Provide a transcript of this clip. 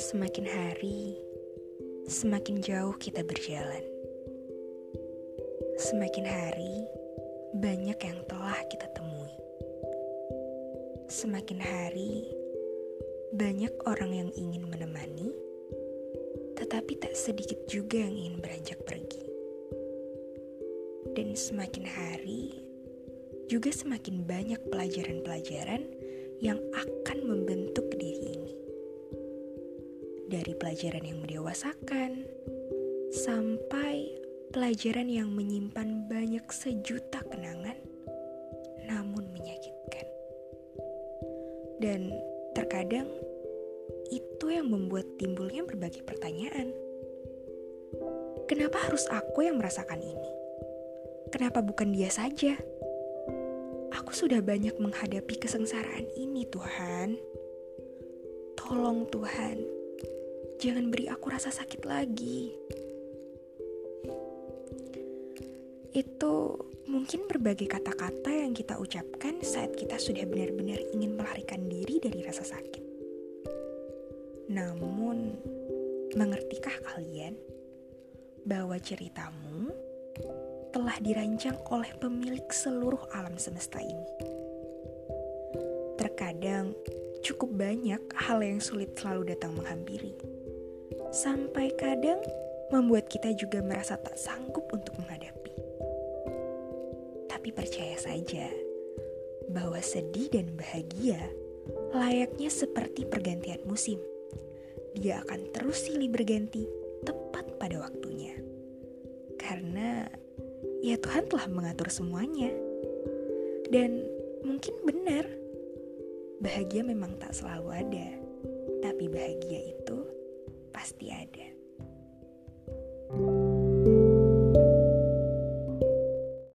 Semakin hari, semakin jauh kita berjalan. Semakin hari, banyak yang telah kita temui. Semakin hari, banyak orang yang ingin menemani, tetapi tak sedikit juga yang ingin beranjak pergi. Dan semakin hari, juga semakin banyak pelajaran-pelajaran yang akan membentuk diri ini. Dari pelajaran yang mendewasakan sampai pelajaran yang menyimpan banyak sejuta kenangan, namun menyakitkan. Dan terkadang itu yang membuat timbulnya berbagai pertanyaan. Kenapa harus aku yang merasakan ini? Kenapa bukan dia saja? Aku sudah banyak menghadapi kesengsaraan ini, Tuhan. Tolong, Tuhan, jangan beri aku rasa sakit lagi. Itu mungkin berbagai kata-kata yang kita ucapkan saat kita sudah benar-benar ingin melarikan diri dari rasa sakit. Namun, mengertikah kalian bahwa ceritamu telah dirancang oleh pemilik seluruh alam semesta ini. Terkadang cukup banyak hal yang sulit selalu datang menghampiri. Sampai kadang membuat kita juga merasa tak sanggup untuk menghadapi. Tapi percaya saja bahwa sedih dan bahagia layaknya seperti pergantian musim. Dia akan terus silih berganti tepat pada waktunya. Karena ya Tuhan telah mengatur semuanya. Dan mungkin benar, bahagia memang tak selalu ada, tapi bahagia itu pasti ada.